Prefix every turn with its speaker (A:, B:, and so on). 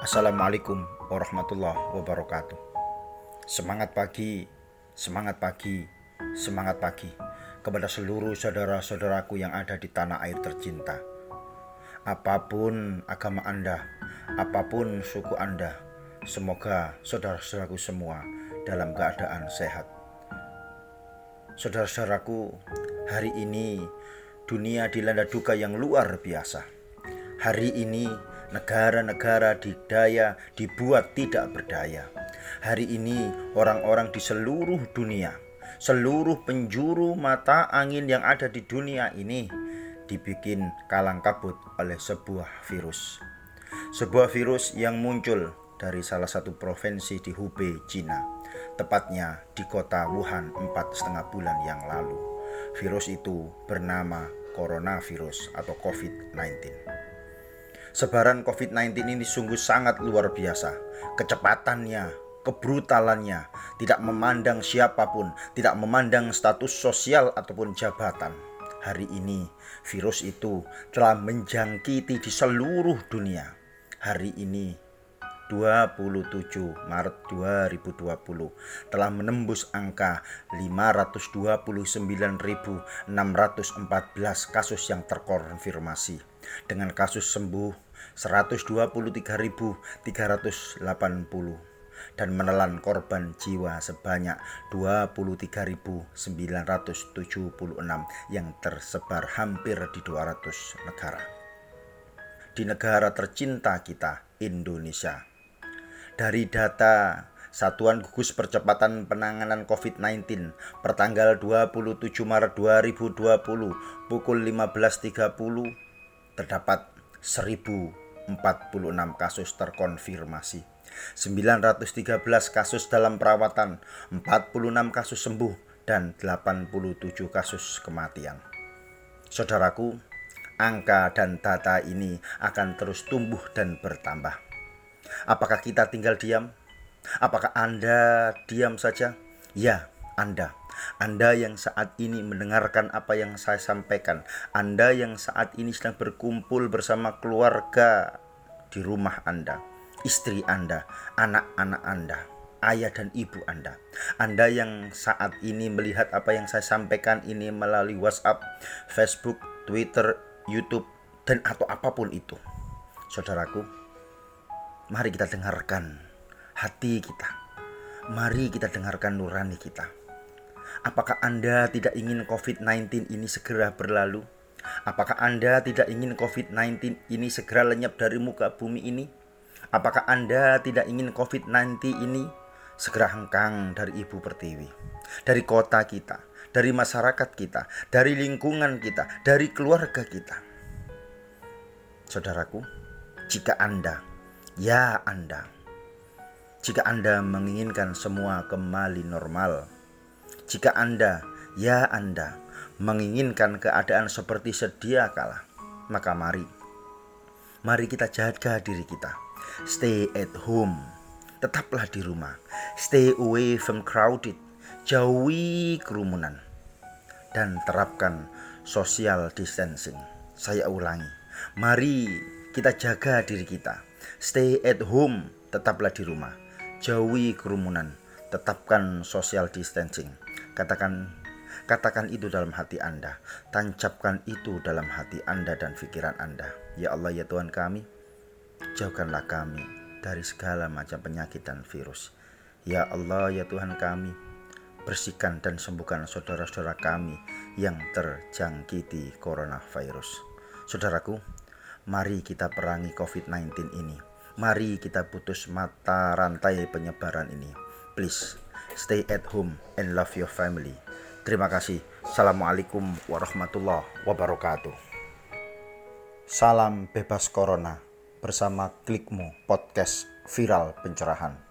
A: Assalamualaikum warahmatullahi wabarakatuh. Semangat pagi, semangat pagi, semangat pagi kepada seluruh saudara-saudaraku yang ada di tanah air tercinta. Apa pun agama Anda, apa pun suku Anda, semoga saudara-saudaraku semua dalam keadaan sehat. Saudara-saudaraku, hari ini dunia dilanda duka yang luar biasa. Hari ini negara-negara didaya dibuat tidak berdaya. Hari ini orang-orang di seluruh dunia, seluruh penjuru mata angin yang ada di dunia ini dibikin kalang kabut oleh sebuah virus. Sebuah virus yang muncul dari salah satu provinsi di Hubei, Cina, tepatnya di kota Wuhan empat setengah bulan yang lalu. Virus itu bernama coronavirus atau COVID-19. Sebaran COVID-19 ini sungguh sangat luar biasa. Kecepatannya, kebrutalannya, tidak memandang siapa pun, tidak memandang status sosial ataupun jabatan. Hari ini, virus itu telah menjangkiti di seluruh dunia. Hari ini, 27 Maret 2020 telah menembus angka 529.614 kasus yang terkonfirmasi dengan kasus sembuh 123.380 dan menelan korban jiwa sebanyak 23.976 yang tersebar hampir di 200 negara. Di negara tercinta kita, Indonesia. Dari data Satuan Gugus Percepatan Penanganan COVID-19 pertanggal 27 Maret 2020 pukul 15.30 terdapat 1046 kasus terkonfirmasi, 913 kasus dalam perawatan, 46 kasus sembuh, dan 87 kasus kematian. Saudaraku, angka dan data ini akan terus tumbuh dan bertambah. Apakah kita tinggal diam? Apakah Anda diam saja? Ya, Anda anda yang saat ini mendengarkan apa yang saya sampaikan, Anda yang saat ini sedang berkumpul bersama keluarga di rumah Anda, istri Anda, anak-anak Anda, ayah dan ibu Anda. Anda yang saat ini melihat apa yang saya sampaikan ini melalui WhatsApp, Facebook, Twitter, YouTube, dan atau apa pun itu. Saudaraku, mari kita dengarkan hati kita. Mari kita dengarkan nurani kita Apakah Anda tidak ingin COVID-19 ini segera berlalu? Apakah Anda tidak ingin COVID-19 ini segera lenyap dari muka bumi ini? Apakah Anda tidak ingin COVID-19 ini segera hengkang dari Ibu Pertiwi, dari kota kita, dari masyarakat kita, dari lingkungan kita, dari keluarga kita? Saudaraku, jika Anda, ya Anda, jika Anda menginginkan semua kembali normal, jika Anda, ya Anda, menginginkan keadaan seperti sedia kala, maka mari, mari kita jaga diri kita. Stay at home, tetaplah di rumah. Stay away from crowded, jauhi kerumunan. Dan terapkan social distancing. Saya ulangi, mari kita jaga diri kita. Stay at home, tetaplah di rumah. Jauhi kerumunan, tetapkan social distancing Katakan katakan itu dalam hati Anda. Tancapkan itu dalam hati Anda dan pikiran Anda. Ya Allah ya Tuhan kami, jauhkanlah kami dari segala macam penyakit dan virus. Ya Allah ya Tuhan kami, bersihkan dan sembuhkan saudara-saudara kami yang terjangkiti coronavirus. Saudaraku, mari kita perangi COVID-19 ini. Mari kita putus mata rantai penyebaran ini. Please stay at home and love your family. Terima kasih. Assalamualaikum warahmatullahi wabarakatuh. Salam bebas corona bersama Klikmu Podcast Viral Pencerahan.